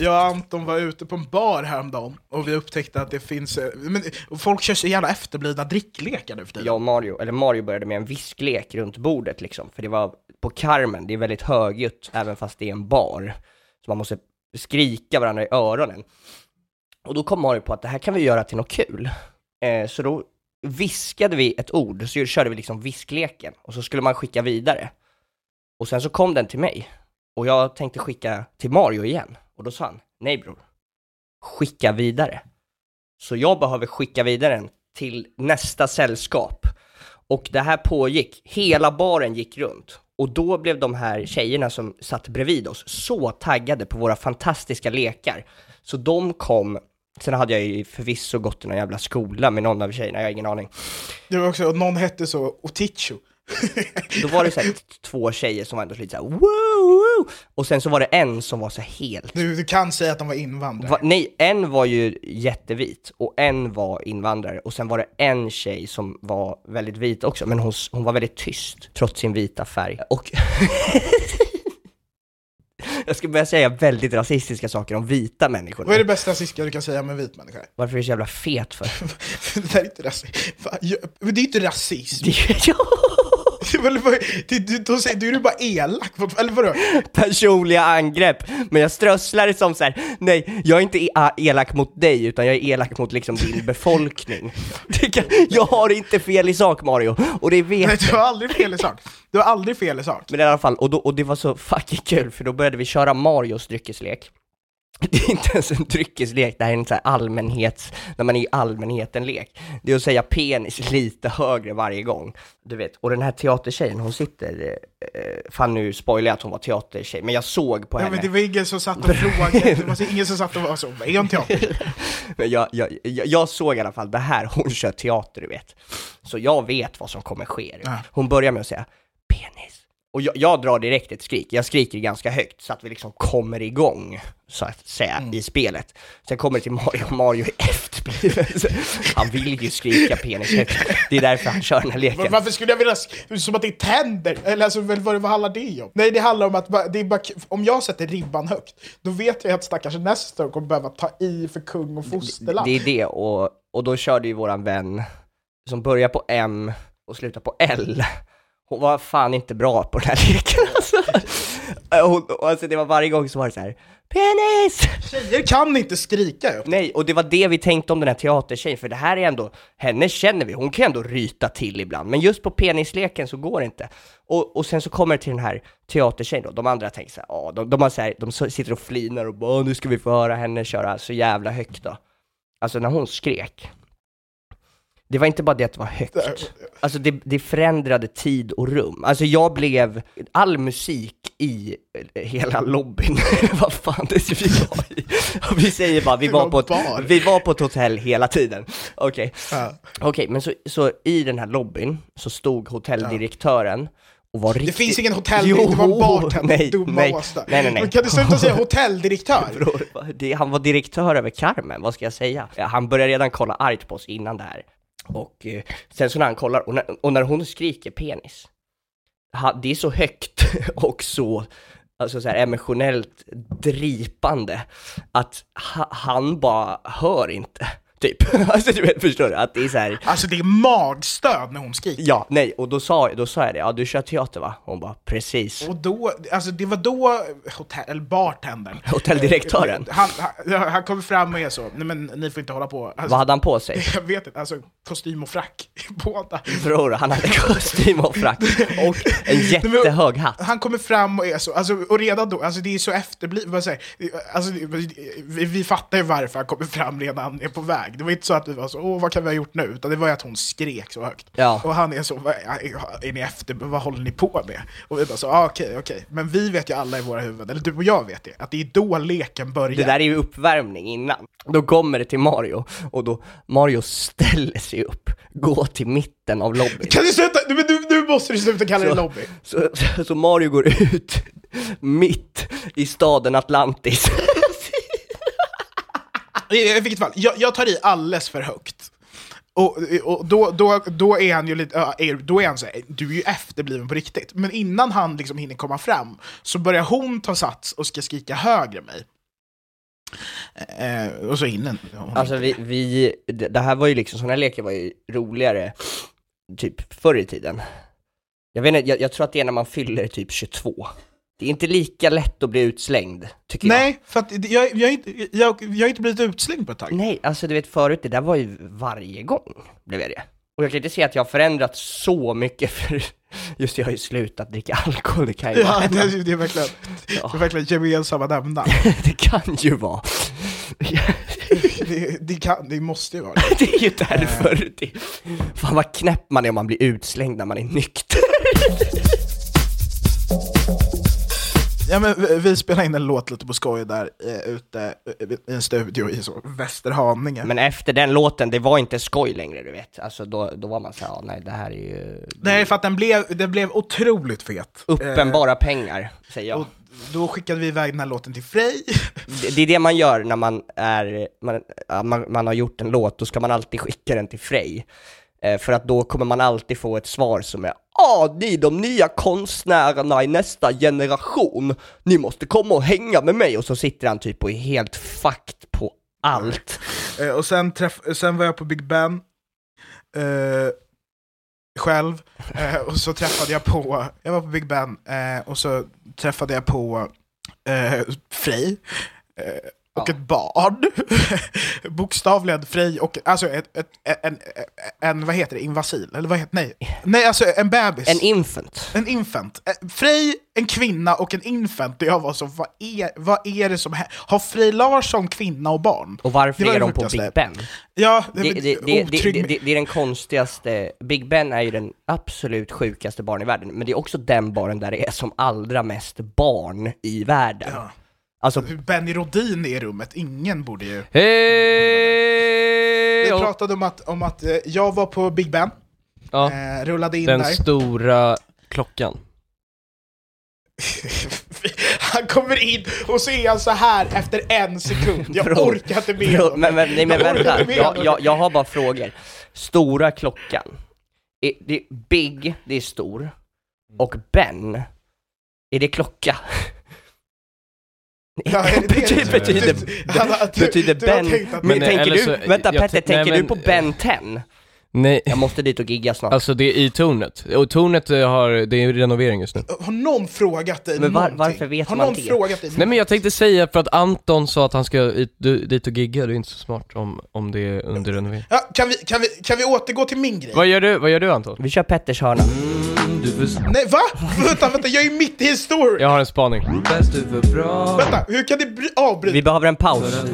Jag och Anton var ute på en bar häromdagen och vi upptäckte att det finns, eh, men, och folk kör så jävla efterblivna dricklekar nu för tiden. Jag och Mario, eller Mario började med en visklek runt bordet liksom, för det var på Carmen, det är väldigt högljutt även fast det är en bar. Så man måste skrika varandra i öronen. Och då kom Mario på att det här kan vi göra till något kul. Eh, så då viskade vi ett ord, så körde vi liksom viskleken, och så skulle man skicka vidare. Och sen så kom den till mig, och jag tänkte skicka till Mario igen. Och då sa han, nej bror, skicka vidare. Så jag behöver skicka vidare den till nästa sällskap. Och det här pågick, hela baren gick runt. Och då blev de här tjejerna som satt bredvid oss så taggade på våra fantastiska lekar. Så de kom, sen hade jag ju förvisso gått i någon jävla skola med någon av tjejerna, jag har ingen aning. Det var också, någon hette så Oticho. Då var det så här, t- två tjejer som var ändå lite såhär woo, woo! Och sen så var det en som var så helt Du, du kan säga att de var invandrare. Va, nej, en var ju jättevit och en var invandrare och sen var det en tjej som var väldigt vit också, men hon, hon var väldigt tyst trots sin vita färg. Och jag ska börja säga väldigt rasistiska saker om vita människor Vad är det bästa rasistiska du kan säga om en vit människa? Varför är du så jävla fet för? det där är inte rasism. Det är inte rasism. Ja, Du, då du är ju bara elak, eller vadå? personliga angrepp, men jag strösslar det som så här. nej, jag är inte e- elak mot dig, utan jag är elak mot liksom din befolkning. Kan, jag har inte fel i sak Mario, och det vet Nej, du. du har aldrig fel i sak. Du har aldrig fel i sak. Men i alla fall, och, då, och det var så fucking kul, för då började vi köra Marios dryckeslek. Det är inte ens en dryckeslek, det här är en sån här allmänhets, när man är i allmänheten-lek. Det är att säga penis lite högre varje gång. Du vet, och den här teatertjejen, hon sitter, eh, fan nu spoilar jag att hon var teatertjej, men jag såg på Ja, henne. men det var ingen som satt och frågade, det var ingen som satt och var så, vad är en teater? Men jag, jag, jag, jag såg i alla fall det här, hon kör teater du vet. Så jag vet vad som kommer ske. Hon börjar med att säga penis. Och jag, jag drar direkt ett skrik, jag skriker ganska högt så att vi liksom kommer igång, så att säga, Mm. i spelet. Sen kommer det till Mario, och Mario är efterbliven. Han vill ju skrika penis högt, det är därför han kör den här leken. Varför skulle jag vilja, s- som att det är tänder? Eller alltså, vad, vad handlar det om? Nej, det handlar om att det är bara, om jag sätter ribban högt, då vet jag att stackars Nestor kommer behöva ta i för kung och fosterland. Det är det, och, och då körde ju våran vän, som börjar på M och slutar på L, hon var fan inte bra på den här leken alltså. Hon, och alltså det var varje gång så var det så här. penis! Tjejer kan inte skrika upp. Nej, och det var det vi tänkte om den här teatertjejen, för det här är ändå, henne känner vi, hon kan ändå ryta till ibland, men just på penisleken så går det inte. Och, och sen så kommer det till den här teatertjejen då, de andra tänker så här, ja, de, de, har så här, de sitter och flinar och bara, "Åh, nu ska vi få höra henne köra så jävla högt då. alltså när hon skrek, det var inte bara det att det var högt, alltså det, det förändrade tid och rum. Alltså jag blev, all musik i eh, hela lobbyn, vad fan det är vi var i. Och vi säger bara, vi Det var, på ett, vi var på ett hotell hela tiden. Okej, Ja. okej, men så, så i den här lobbyn så stod hotelldirektören och var Det riktigt... finns ingen hotell, Jo, det var en bartender, nej, dumma nej, nej, nej, nej. Kan du sluta säga hotelldirektör? Bror, det, han var direktör över Carmen, vad ska jag säga? Han började redan kolla argt på oss innan det här. Och eh, sen så när han kollar, och när, och när hon skriker penis, ha, det är så högt och så, alltså så här emotionellt dripande, att ha, han bara hör inte, typ. alltså du vet, förstår du? Att det är så här, Alltså det är magstöd när hon skriker. ja, nej, och då sa, då sa jag det, ja du kör teater va? Hon bara, precis. Och då, alltså det var då hotell, eller bartendern, Hotelldirektören, han, han, han kommer fram och är så, nej men ni får inte hålla på. Alltså, vad hade han på sig? Jag vet inte, alltså kostym och frack, båda. Bror, han hade kostym och frack och en jättehög hatt. Han kommer fram och är så, alltså, och redan då, alltså det är så efterblivet, alltså, vi, vi fattar ju varför han kommer fram redan är på väg. Det var inte så att vi var så, åh vad kan vi ha gjort nu? Utan det var ju att hon skrek så högt. Ja. Och han är så, "Vad- är ni efter, vad håller ni på med? Och vi bara så, ah, okej, okej. Men vi vet ju alla i våra huvuden, eller du och jag vet det, att det är då leken börjar. Det där är ju uppvärmning innan. Då kommer det till Mario, och då Mario ställer sig upp, går till mitten av lobbyn. Kan du sluta? Nu, nu, nu måste du sluta kalla det Så- lobby. Så, så, så Mario går ut mitt i staden Atlantis. I, I vilket fall, jag, jag tar i alldeles för högt. Och, och då, då, då är han ju lite, då är han så här, du är ju efterbliven på riktigt. Men innan han liksom hinner komma fram så börjar hon ta sats och ska skrika högre än mig. Eh, och så hinner hon Alltså vi, vi, det här var ju liksom, sådana lekar var ju roligare typ förr i tiden. Jag vet inte, jag, jag tror att det är när man fyller typ 22. Det är inte lika lätt att bli utslängd, tycker jag. Nej, för att jag, jag, jag, jag har inte blivit utslängd på ett tag. Nej, alltså du vet förut, det där var ju varje gång blev jag det. Och jag kan inte se att jag har förändrats så mycket för just jag har ju slutat dricka alkohol, det kan ju Ja, vara. det, är- det är verkligen, det är verkligen gemensamma nämnare. det kan ju vara. Det, det, kan, det måste ju vara det. det är ju därför. Det, fan vad knäpp man är om man blir utslängd när man är nykter. Ja, men vi, vi spelade in en låt lite på skoj där eh, ute eh, i en studio i så Västerhaninge. Men efter den låten, det var inte skoj längre du vet. Alltså då, då var man såhär, ja, nej det här är ju Nej, för att den blev, den blev otroligt fet. uppenbara pengar, säger Eh, jag. och då skickade vi iväg den här låten till Frej. Det, det är det man gör när man är, man, man, man har gjort en låt, då ska man alltid skicka den till Frej. Eh, för att då kommer man alltid få ett svar som är Ah, ni de nya konstnärerna i nästa generation, ni måste komma och hänga med mig. Och så sitter han typ och är helt fucked på allt. Eh, och sen, träff, sen var jag på Big Ben. Eh, själv. Eh, och så träffade jag på, jag var på Big Ben, eh, och så träffade jag på eh, Frej. Eh, och ett barn. Bokstavligen Frej och alltså ett, ett, en, en, en, vad heter det, invasil? Eller vad heter nej. Nej, alltså en bebis. En infant. En infant. Eh, Frej, en kvinna och en infant. Och jag var så, vad är, vad är det som händer? Har Frej Larsson kvinna och barn? Och varför är de på. Big Ben? Ja, det, det, det, det är den konstigaste, Big Ben är ju den absolut sjukaste barn i världen, men det är också den baren där det är som allra mest barn i världen. Ja. Alltså, Benny Rodin i rummet, ingen borde ju... Hej! Vi pratade om att, om att eh, jag var på Big Ben, Ja, eh, rullade in den där. stora klockan. Han kommer in och så är han så här efter en sekund. Jag Bror, orkar inte med Bro, men, men, nej, men Jag vänta, jag, jag, jag har bara frågor. Stora klockan, är, det Big, det är stor, och Ben, är det klocka? Ja, det betyder, Du- betyder du Ben, men Men, eh, tänker du, så- vänta Petter, tän- nej, tänker du men, på Ben 10? Nej, Jag måste dit och gigga snart. alltså det är i tornet. Och tornet eh, har, det är renovering just nu. Har någon frågat dig Men var- varför vet Har man någon det? frågat dig Nej men jag tänkte säga för att Anton sa att han ska dit och gigga, det är inte så smart om, om det är under renovering. Ja, kan, vi, kan, vi, kan vi återgå till min grej? Vad gör du, vad gör du Anton? Vi kör Petters hörna. Nej va? vänta, vänta, jag är mitt i en story! Jag har en spaning. Vänta, hur kan det bry- avbryta? Vi behöver en paus.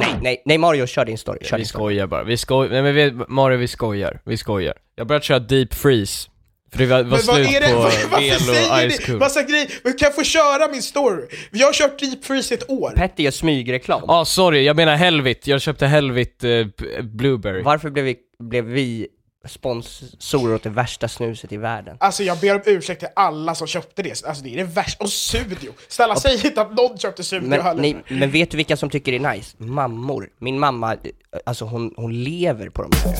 Nej, nej, nej Mario, kör din story. Kör Vi din story. skojar bara, vi skojar, nej men vi, Mario vi skojar, vi skojar. Jag har börjat köra deep freeze. För det var, var slut är det? på el säger och Ice Cube. massa grejer? Men kan jag få köra min story? Jag har kört Deep Freeze i ett år. Petter gör smygreklam. Ja ah, sorry, jag menar Helvit, jag köpte Helvit eh, Blueberry. Varför blev vi, blev vi sponsorer åt det värsta snuset i världen? Alltså jag ber om ursäkt till alla som köpte det, alltså det är det värsta. Och Sudio! Snälla säg inte att någon köpte Sudio Men, heller. nej, men vet du vilka som tycker det är nice? Mammor. Min mamma, alltså hon, hon lever på de här.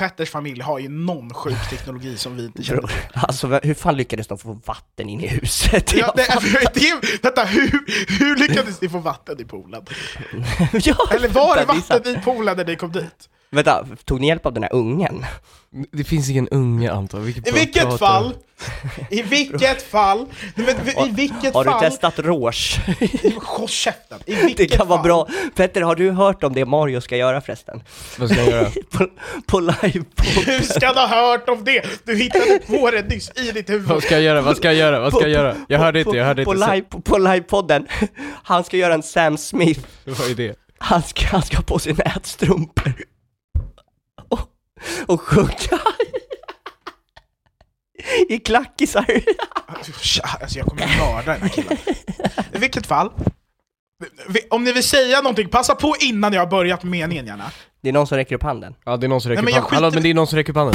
Petters familj har ju någon sjuk teknologi som vi inte känner till. alltså hur fan lyckades de få vatten in i huset? Ja, det, det, vänta, hur, hur lyckades ni få vatten i poolen? ja, Eller var det vatten i poolen när ni kom dit? Vänta, tog ni hjälp av den här ungen? Det finns ingen unge Anton, vilket I vilket pratar. fall, i vilket fall, nej, men, i vilket Har du fall, testat rouge? håll käften, i Det vilket kan vara fall. bra. Petter, har du hört om det Mario ska göra förresten? Vad ska jag göra? På, på live Hur ska du ha hört om det? Du hittade på det nyss i ditt huvud. Vad ska jag göra? Vad ska jag göra? Vad ska jag göra? Jag hörde inte, jag hörde på, inte. Live, på, på livepodden, han ska göra en Sam Smith, Det var ju det. han ska, han ska ha på sig nätstrumpor och, sjunga i klackisar. Tja, Alltså jag kommer mörda den här killen. I vilket fall, om ni vill säga någonting, passa på innan jag har börjat meningen gärna. Det är någon som räcker upp handen. Ja det är någon som räcker Nej, upp handen. Hallå skiter- men det är någon som räcker upp handen.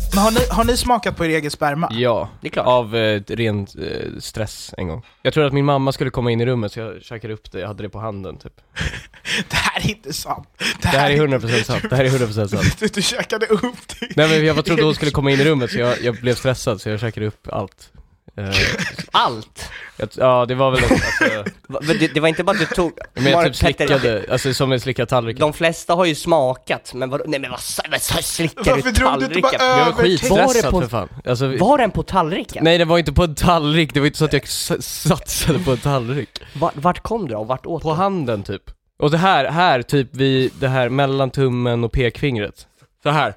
Men har ni, har ni smakat på er egen sperma? Ja, Det är klart. av eh, ren eh, stress en gång. Jag trodde att min mamma skulle komma in i rummet så jag käkade upp det, jag hade det på handen typ. Det här är inte sant. Det här är 100% sant, det här är 100% sant. Du, du käkade upp det. Nej men jag trodde hon skulle komma in i rummet så jag, jag blev stressad så jag käkade upp allt. Eh, Allt! jag, ja det var väl alltså, Va- men Det, det var inte bara att du tog... men jag Bara, typ Petter, slickade, alltså som en slickad tallrik. De flesta har ju smakat, men vadå? Nej men vad, sa- vad sa- slickar du Varför drog du inte bara tallriken? Jag var över skitstressad Var det på- för fan. Alltså, Var den på tallriken? Nej det var inte på en tallrik, det var inte så att jag s- satsade på en tallrik. Vart, vart kom du då? Vart åt På du? handen typ. Och det här, här typ vid det här mellan tummen och pekfingret. Så här.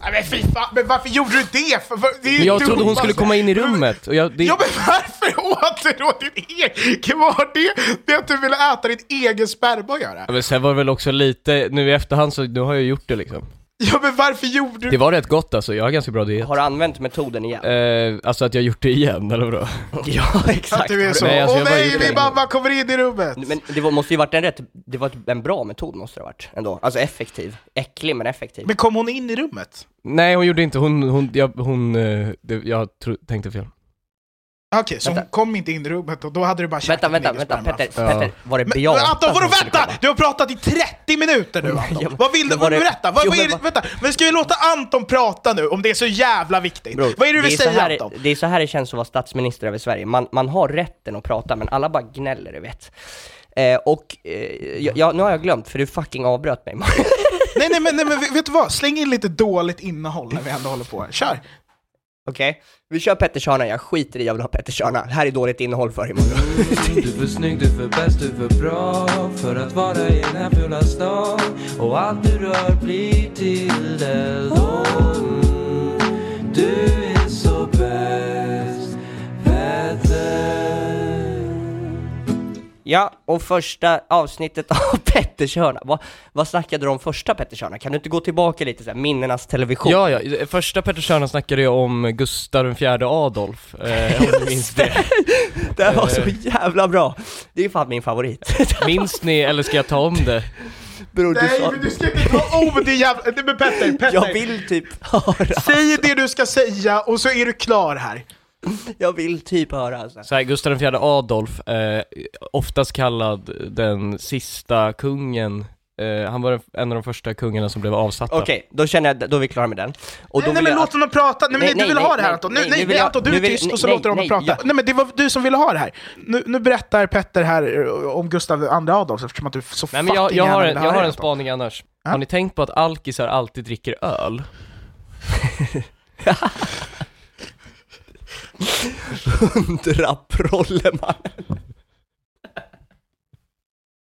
Nej men fy fan, men varför gjorde du det? För, för, det är ju Men jag trodde hon skulle komma in i rummet och jag, det, Ja men varför åt du då din egen? Vad har det med att du ville äta din egen sperma att göra? Ja, men sen var det väl också lite, nu i efterhand så, nu har jag gjort det liksom. Ja men varför gjorde du Det var rätt gott alltså, jag har ganska bra diet. Har du använt metoden igen? Eh, alltså att jag gjort det igen, eller vadå? ja, Att exakt. du är så, Nej, alltså, åh jag bara nej min det. mamma kommer in i rummet! Men det var, måste ju varit en rätt, det var en bra metod måste det ha varit ändå. Alltså effektiv. Äcklig men effektiv. Men kom hon in i rummet? Nej hon gjorde inte, hon, hon, jag, hon, eh, det, jag tro, tänkte fel. Okej, så hon kom inte in i rummet och då hade du bara käkat Vänta, vänta, vänta. Petter. Petter, var det Beata men Anton, vadå vänta? Du har pratat i 30 minuter nu Anton! Ja, vad vill du? var det- Berätta! Vad, Jo, vad är men det, vänta, men ska vi låta Anton prata nu om det är så jävla viktigt? Bror, vad är det du vill är så säga här, Anton? Det är så här det känns att vara statsminister över Sverige. Man, man har rätten att prata, men alla bara gnäller, du vet. Eh, och, eh, jag, jag, nu har jag glömt, för du fucking avbröt mig. Nej nej men, nej men vet du vad? Släng in lite dåligt innehåll när vi ändå håller på. Kör! Okej? okay. Vi kör Petters hörna, jag skiter i jag vill ha Petters Det Här är dåligt innehåll för imorgon. Du är för snygg, du är för bäst, du är för bra För att vara i den här fula stan Och allt du rör blir till det. Mm, Du är så bäst, Ja, och första avsnittet av Pettershörna, vad, vad snackade du om första Pettershörna? Kan du inte gå tillbaka lite så här, minnenas television? Ja, ja, första Pettershörnan snackade jag om Gustav fjärde Adolf, eh, om du minns det. Det här var så Eh. jävla bra! Det är fan min favorit. Minns ni, eller ska jag ta om det? Bror, du Nej sa... men du ska inte ta oh, det jävla... Nej, men Petter, Petter! Jag vill typ höra, Säg det du ska säga och så är du klar här. jag vill typ höra alltså. Så här, Gustav fjärde Adolf, eh, oftast kallad den sista kungen, eh, han var en av de första kungarna som blev avsatta. Okej, då känner jag, då är vi klara med den. Och då nej, nej vill men jag låt honom prata, nej men Nej, nej, du nej, vill nej, ha det här nej, Anton, nej, nej, nu nej, vill jag- Anton du nu är vill- tyst och så nej, låter honom nej, prata. ja. Nej men det var du som ville ha det här. Nu, nu berättar Petter här eh, om Gustav II Adolf eftersom att du så Nej men jag, fucking jag, gärna har vill en, höra jag har det, en Anton. spaning annars. Ja? Har ni tänkt på att alkisar alltid dricker öl? Hundraprollemannen.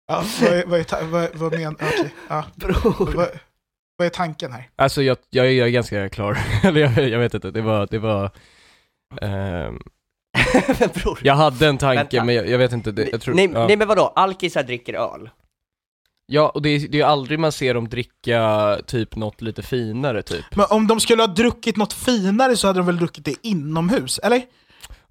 Ja, vad, är, vad, är vad, vad men, okej, ja. Vad, vad är tanken här? Alltså jag, jag, är- jag är ganska klar, eller jag, jag vet inte, det var, det var Bror. Jag hade en tanke Vänta. men jag, jag vet inte, det, jag tror, nej, ja. nej men vadå, alkisar dricker öl? Ja och det är, det är ju aldrig man ser dem dricka typ något lite finare typ Men om de skulle ha druckit något finare så hade de väl druckit det inomhus, eller?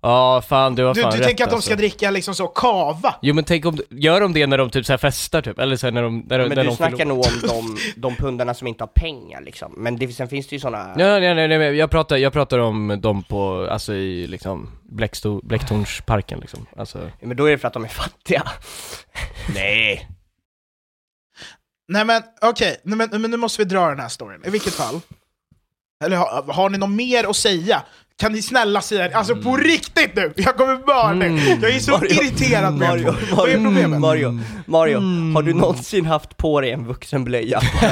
Ja fan du har Du, fan du rätt tänker att de alltså. ska dricka liksom så kava? Jo men tänk om, gör de det när de typ så här festar typ? Eller så här när de, när, Men när du de snackar nog om de, de pundarna som inte har pengar liksom. Men det, sen finns det ju såna... Nej, nej, nej, men jag pratar, jag pratar om dem på, alltså i liksom Blecksto, Blecktornsparken liksom, alltså Men då är det för att de är fattiga. Nej! Nej men okej, nej, men, men nu måste vi dra den här storyn, i vilket fall. Eller har, har ni något mer att säga? Kan ni snälla säga det? Alltså på riktigt nu! Jag kommer nu! Mm. Jag är så Mario, irriterad med Mario, två. Vad är Mario, problemet? Mario, Mario, har du någonsin haft på dig en vuxenblöja?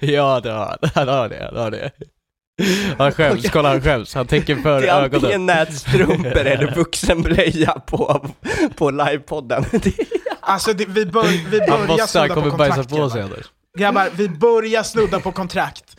ja det har han, har det, han har det Han skäms, kolla han skäms, han tänker för Det är antingen ögonen nätstrumpor eller vuxenblöja på, på livepodden. Det- Alltså det, vi, bör, vi börjar snudda på kontrakt på sig grabbar. Grabbar, vi börjar snudda på kontrakt.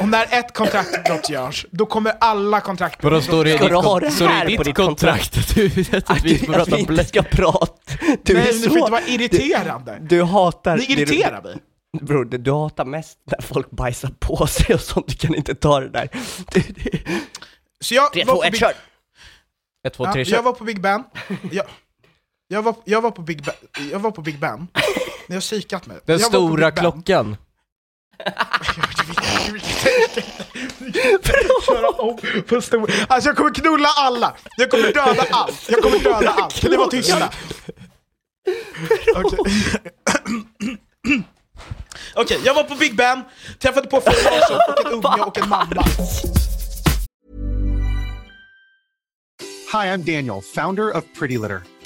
Och när ett kontraktbrott görs, då kommer alla kontraktbrott Vadå står det i ditt, du det kon- står det här i på ditt kontrakt att du, att vi Att prata vi inte ska prata. Du Nej, är ni får inte så... vara irriterande. Du hatar... Ni irriterar mig. Bror, du, du hatar mest när folk bajsar på sig och sånt, du kan inte ta det där. Det, det. Så jag 3, var 2, på 1, Big- kör! 1, 2, Ja, 3, jag kör! var på Big Ben. Jag, jag, var, jag, var på Big ben. jag var på Big Ben. Ni har kikat mig. Den jag stora klockan Köra om på stor... Alltså jag kommer knulla alla! Jag kommer döda allt! Jag kommer döda allt! Kan ni vara tysta? Okej, Okej, jag var på Big Ben, träffade på Fred Larsson och en unge och en mamma. Hi, I'm Daniel, founder of Pretty Litter.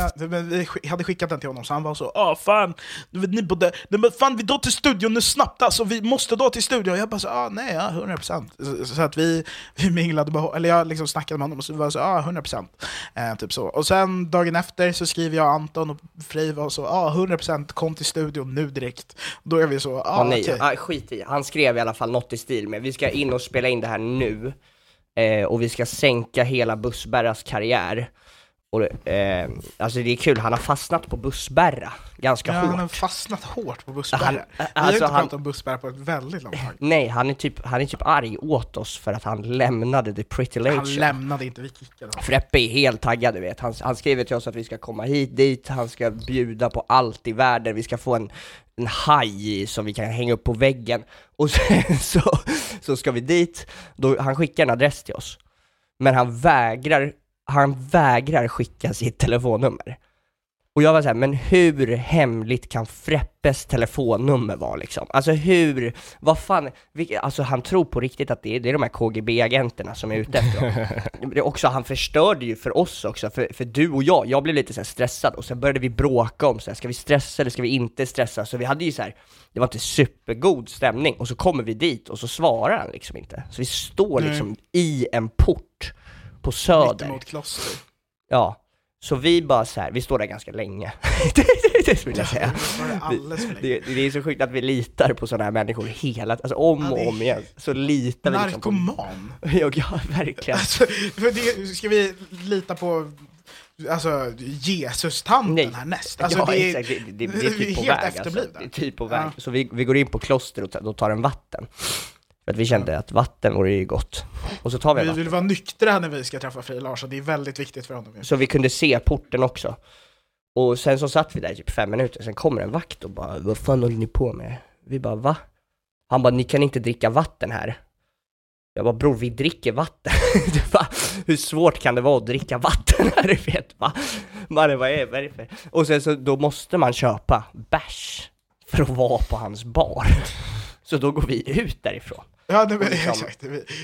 Ja, men vi hade skickat den till honom, så han var så ah fan, ni borde, men fan vi drar till studion nu snabbt alltså, vi måste dra till studion. Jag bara så ah nej, ja 100%. Så, så att vi, vi minglade, eller jag liksom snackade med honom och så var jag så ah 100%. Eh, typ så. Och sen dagen efter så skriver jag Anton och Frej var så ah 100% kom till studion nu direkt. Då är vi så ah Ah, nej, okej. ah, skit i. Han skrev i alla fall något i stil med vi ska in och spela in det här nu, eh, och vi ska sänka hela Bussberras karriär. Och, eh, alltså det är kul, han har fastnat på Bussberra ganska Ja, hårt. han har fastnat hårt på bussbärare. Han- vi har alltså, inte han- pratat om bussbärare på ett väldigt långt tag. Nej, han är, typ, han är typ arg åt oss för att han lämnade The Pretty Late Han Show. lämnade inte, vi kickade honom. Freppe är helt taggad du vet, han, han skriver till oss att vi ska komma hit, dit, han ska bjuda på allt i världen, vi ska få en, en haj som vi kan hänga upp på väggen, och sen så, så ska vi dit, då, han skickar en adress till oss, men han vägrar, han vägrar skicka sitt telefonnummer. Och jag var såhär, men hur hemligt kan Freppes telefonnummer vara liksom? Alltså hur, vad fan, vilka, alltså han tror på riktigt att det är, det är de här KGB-agenterna som är ute efter honom. Det också, han förstörde ju för oss också, för, för du och jag, jag blev lite så stressad och sen började vi bråka om så här, ska vi stressa eller ska vi inte stressa? Så vi hade ju så här, det var inte supergod stämning, och så kommer vi dit och så svarar han liksom inte. Så vi står liksom i en port på Söder. Mittemot kloster. Ja, så vi bara så här, vi står där ganska länge. det vill jag säga. Det. Det, det är så sjukt att vi litar på sådana här människor hela, alltså om Ja, och om igen, så litar vi liksom på... Narkoman. Ja, verkligen. Alltså, det, ska vi lita på alltså, Jesus-tanten härnäst? Alltså, ja, det, är, exakt, det, det, det är typ på väg alltså. Det är typ på väg. Ja. Så vi, vi går in på kloster och då tar en vatten. För att vi kände att vatten vore ju gott. Och så tar vi Vi vatten. vill vara nyktra när vi ska träffa Frej Larsson, det är väldigt viktigt för honom. Så vi kunde se porten också. Och sen så satt vi där i typ fem minuter, sen kommer en vakt och bara 'Vad fan håller ni på med?' Vi bara 'Va?' Han bara 'Ni kan inte dricka vatten här' Jag bara 'Bror, vi dricker vatten' bara, Hur svårt kan det vara att dricka vatten här, du vet va? Mannen, vad är vad är det för? Och sen så, då måste man köpa bärs för att vara på hans bar. Så då går vi ut därifrån. Ja, det, men, liksom- exakt.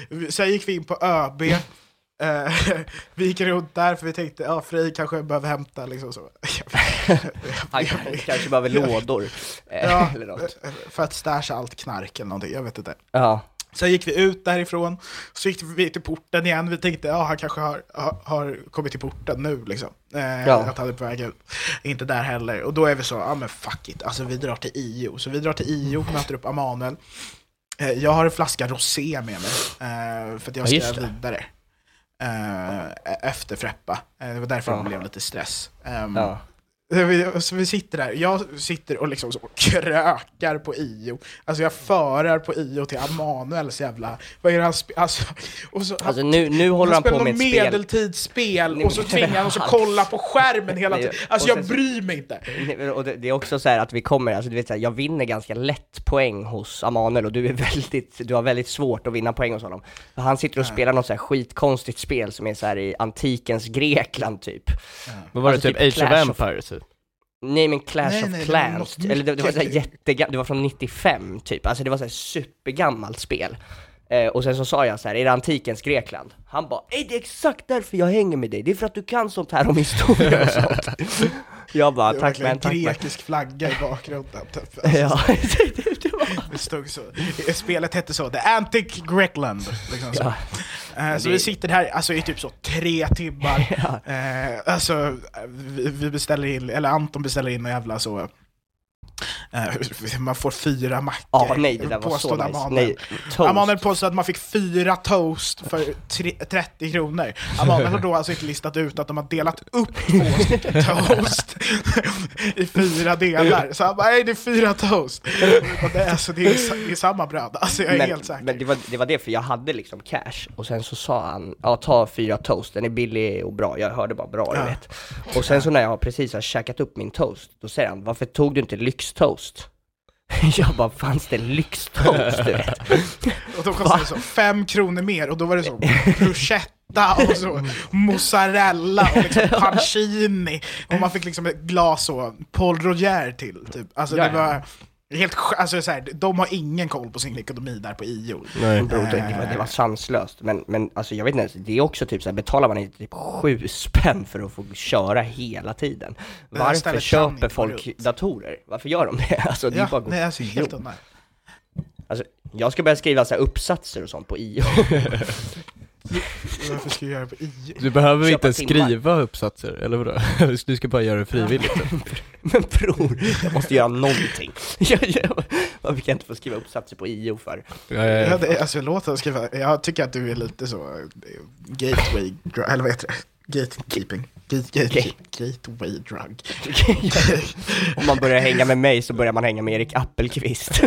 Vi, sen gick vi in på ÖB, eh, vi gick runt där för vi tänkte ja, Frej kanske behöver hämta liksom så. Han kanske behöver lådor. eh, Ja, eller något. för att stasha allt knark eller någonting, jag vet inte. Ja. Sen gick vi ut därifrån, så gick vi till porten igen, vi tänkte ja han kanske har, har, har kommit till porten nu liksom. Eh, Ja. Att han är på väg ut. Inte där heller. Och då är vi så, ja men fuck it, alltså vi drar till IO. Så vi drar till IO, möter upp Amanuel. Eh, jag har en flaska rosé med mig, eh, för att jag Ja, ska det. vidare. Eh, efter Freppa. Eh, det var därför Ja. det blev lite stress. Ehm, Ja. Vi, så vi sitter där, jag sitter och liksom så krökar på IO. Alltså jag förar på IO till Amanuels jävla... Vad är det han spe- alltså, och så, Alltså nu, nu håller han, spelar på med ett spel. medeltidsspel och så tvingar han oss att kolla på skärmen hela tiden. Alltså sen jag bryr mig inte. Och det, det är också så här att vi kommer, alltså du vet så här, jag vinner ganska lätt poäng hos Amanuel och du är väldigt, du har väldigt svårt att vinna poäng hos honom. För han sitter och spelar något så här skitkonstigt spel som är så här i antikens Grekland typ. Vad var det, Alltså typ typ Age of- Empires? Nej men Clash Nej, of nej, det Clans, något eller det, det var så här mycket- jättegammalt, det var från 95 typ, alltså det var så här supergammalt spel. Eh, och sen så sa jag så här, är det antikens Grekland? Han bara, "Ey, det är exakt därför jag hänger med dig, det är för att du kan sånt här om historia och sånt. jag bara, Det tack men, tack en grekisk flagga i bakgrunden. Typ. Alltså, Ja, det, det var... Det stod så. Spelet hette så, The Antic Grekland. Liksom så. Eh, så det- vi sitter här alltså, i typ så tre timmar. Eh, alltså, vi, vi beställer in, eller Anton beställer in en jävla så... Eh, man får fyra mackor. Ja, nej det där var så nice. Amanuel. Nej, toast. Amanuel påstod att man fick fyra toast för tre, 30 kronor. Amanuel har då alltså inte listat ut att de har delat upp två stycken toast i fyra delar. Så han bara, nej det är fyra toast. Och det, är, alltså, det, är, det är samma bröd, alltså jag är men, helt säker. men det var, det var det, för jag hade liksom cash, och sen så sa han, ja ta fyra toast, den är billig och bra, jag hörde bara bra, Ja. du vet. Och sen så när jag precis har käkat upp min toast, då säger han, varför tog du inte lyxtoast? Jag bara, fanns det lyxtoast du vet? Och då kostade det så fem kronor mer och då var det så bruschetta och så mozzarella och liksom pancini och man fick liksom ett glas så Paul Roger till typ. Alltså det var Helt, alltså, så här, de har ingen koll på sin ekonomi där på IO. Nej. Bro, det, det, var, det var sanslöst, men, men alltså jag vet inte, ens, det är också typ såhär, betalar man inte typ sju spänn för att få köra hela tiden? Här Varför köper folk datorer? Varför gör de det? Alltså det är bara Ja, att gå nej, alltså helt. Alltså, jag ska börja skriva så här uppsatser och sånt på IO. Varför ska jag göra det på IO? Du behöver Köpa inte timmar. skriva uppsatser, eller vadå? Du ska bara göra det frivilligt. men bror, jag måste göra någonting. Jag, jag, varför kan jag inte få skriva uppsatser på IO för? Ja, ja, Ja, ja. det, alltså låt oss skriva, jag tycker att du är lite så eh, gateway, eller vad heter det? Gatekeeping. Gate, gate. Gateway drug. Om man börjar hänga med mig så börjar man hänga med Erik Appelqvist.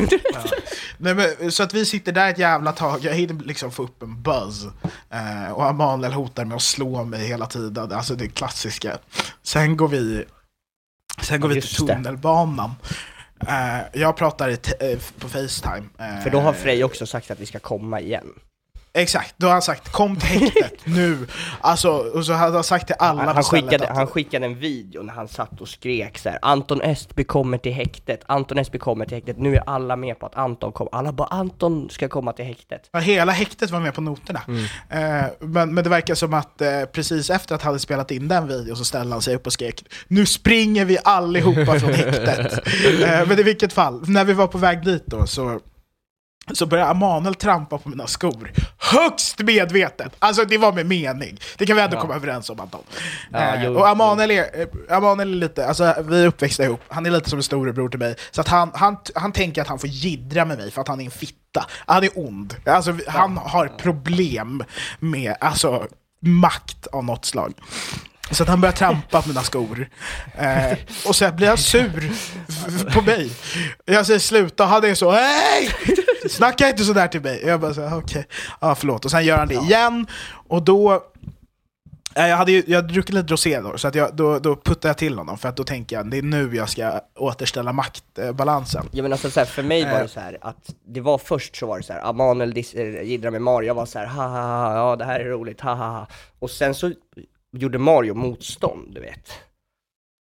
Nej, men, så att vi sitter där ett jävla tag, jag hinner liksom få upp en buzz. Eh, och Emanuel hotar med att slå mig hela tiden, alltså det klassiska. Sen går vi, sen går Ja, vi till tunnelbanan. Eh, jag pratar i eh, på Facetime. eh, För då har Frej också sagt att vi ska komma igen. Exakt, då har han sagt kom till häktet nu. Alltså, och så hade han sagt till alla Han, han, skickade, att- han skickade en video när han satt och skrek så här: Anton Estby kommer till häktet, Anton Estby kommer till häktet, nu är alla med på att Anton kommer, alla bara Anton ska komma till häktet. Ja, hela häktet var med på noterna. Eh, men, men det verkar som att eh, precis efter att han hade spelat in den videon så ställde han sig upp och skrek Nu springer vi allihopa från häktet! eh, men i vilket fall, när vi var på väg dit då så så började Emanuel trampa på mina skor. Högst medvetet! Alltså det var med mening. Det kan vi ändå Ja. komma överens om Anton. Ja, eh, jo, och Emanuel är, eh, Emanuel är lite, alltså vi är uppväxta ihop, han är lite som en storebror till mig. Så att han, han, han tänker att han får jiddra med mig för att han är en fitta. Han är ond. Alltså han har problem med alltså, makt av något slag. Så att han börjar trampa på mina skor. Eh, och sen blir han sur på mig. Jag säger sluta, han är så hej! Snacka inte sådär till mig. Jag bara så här, okej, ja förlåt. Och sen gör han det igen, och då eh, jag hade ju jag hade druckit lite rosé då, så att jag, då, då puttade jag till honom för att då tänker jag det är nu jag ska återställa maktbalansen. Ja men alltså så här, för mig var Eh. det så här att det var först så var det så här, Emanuel dis- eh, jiddrar med Mario, jag var så här, ha ha ha, ja det här är roligt, ha ha ha. Och sen så gjorde Mario motstånd, du vet.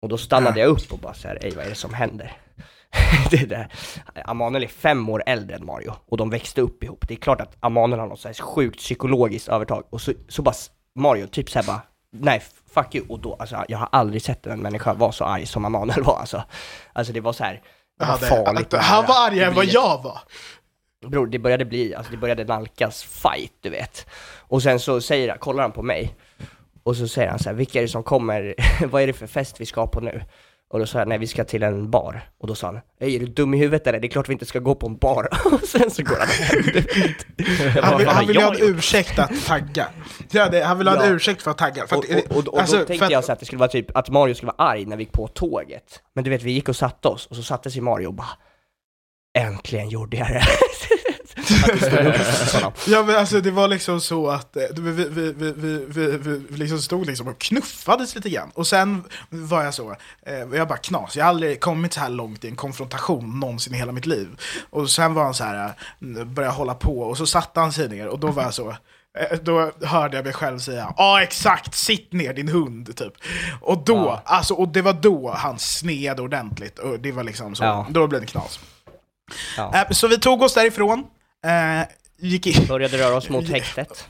Och då stannade jag upp och bara så här, ej vad är det som händer? det där. Emanuel är fem år äldre än Mario, och de växte upp ihop. Det är klart att Emanuel har något så här sjukt psykologiskt övertag, och så, så bara Mario typ såhär bara, nej fuck you, och då, alltså jag har aldrig sett en människa vara så arg som Emanuel var alltså. Alltså det var så här, det var farligt hade, han var argare än vad jag var. Bror, det började bli, alltså det började nalkas fight, du vet. Och sen så säger han, kollar han på mig, och så säger han så här, vilka är det som kommer, vad är det för fest vi ska på nu? Och då sa jag, nej vi ska till en bar. Och då sa han, "Ey, är du dum i huvudet eller? Det är klart vi inte ska gå på en bar. Och sen så går han bara, Han vill, "Vad han vill ha en gjort?" ursäkt att tagga. Ja, det, han vill ha en Ja. ursäkt för att tagga. För Och, att, och, och, och alltså, då för tänkte att- jag så att det skulle vara typ, att Mario skulle vara arg när vi gick på tåget. Men du vet, vi gick och satte oss, och så satte sig Mario och bara Äntligen gjorde jag det! Ja men alltså det var liksom så att eh, vi, vi, vi, vi, vi, vi, liksom stod liksom och knuffades lite grann. Och sen var jag så, eh, jag bara knas, jag har aldrig kommit så här långt i en konfrontation någonsin i hela mitt liv. Och sen var han så här, eh, började hålla på, och så satte han sig ner, och då var jag så, då hörde jag mig själv säga ja exakt, sitt ner din hund typ. Och då, Ja. alltså, och det var då han sned ordentligt, och det var liksom så, Ja. då blev det knas. Ja. Så vi tog oss därifrån, eh, gick in, Började röra oss mot häktet.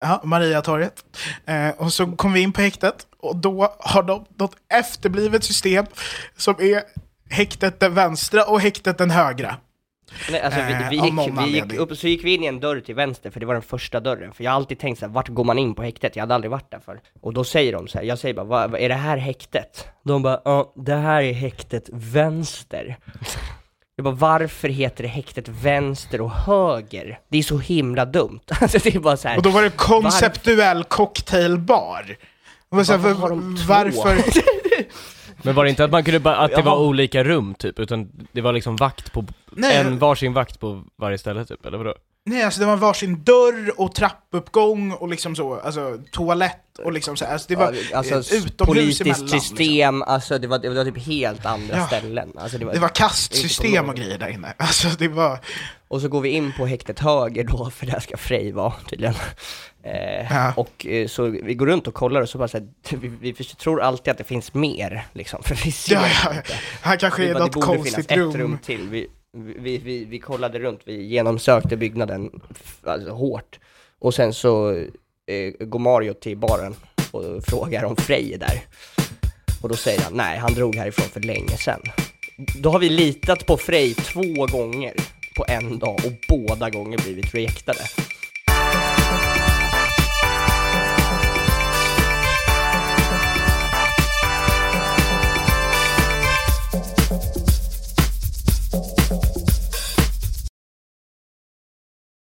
Ja, Mariatorget. Eh, och så kom vi in på häktet och då har de något efterblivet system som är häktet den vänstra och häktet den högra. Nej, alltså vi, Eh, vi, av gick, vi gick upp, så gick vi in i en dörr till vänster, för det var den första dörren. För jag har alltid tänkt så här, vart går man in på häktet? Jag hade aldrig varit där för. Och då säger de så här, jag säger bara, vad, är det här häktet? De bara, ja, det här är häktet vänster. Jag bara, varför heter det häktet vänster och höger? Det är så himla dumt. Alltså det är bara så här, Och då var det konceptuell cocktailbar. Och jag så här, Varför var- har de två? varför? Men var det inte att man kunde bara, att det var olika rum typ, utan det var liksom vakt på, Nej. en varsin vakt på varje ställe typ, eller vadå? Nej, alltså det var varsin dörr och trappuppgång och liksom så, alltså toalett och liksom så. Alltså det var alltså, eh, utomhus politiskt emellan. Liksom. system, alltså det var, det var typ helt andra Ja. ställen. Alltså, det var, Det var kastsystem och grejer där inne. Alltså det var... Och så går vi in på häktet höger då, för där ska Frej vara tydligen. Eh, Ja. Och eh, så vi går runt och kollar och så bara så här, vi, vi, vi tror alltid att det finns mer, liksom, för vi ser Ja, ja. Här kanske är något konstigt rum. ett rum till. Vi, vi, vi, vi kollade runt, vi genomsökte byggnaden alltså, hårt. Och sen så eh, går Mario till baren och frågar om Frej är där. Och då säger han, nej han drog härifrån för länge sen. Då har vi litat på Frej två gånger på en dag och båda gånger blivit rejectade.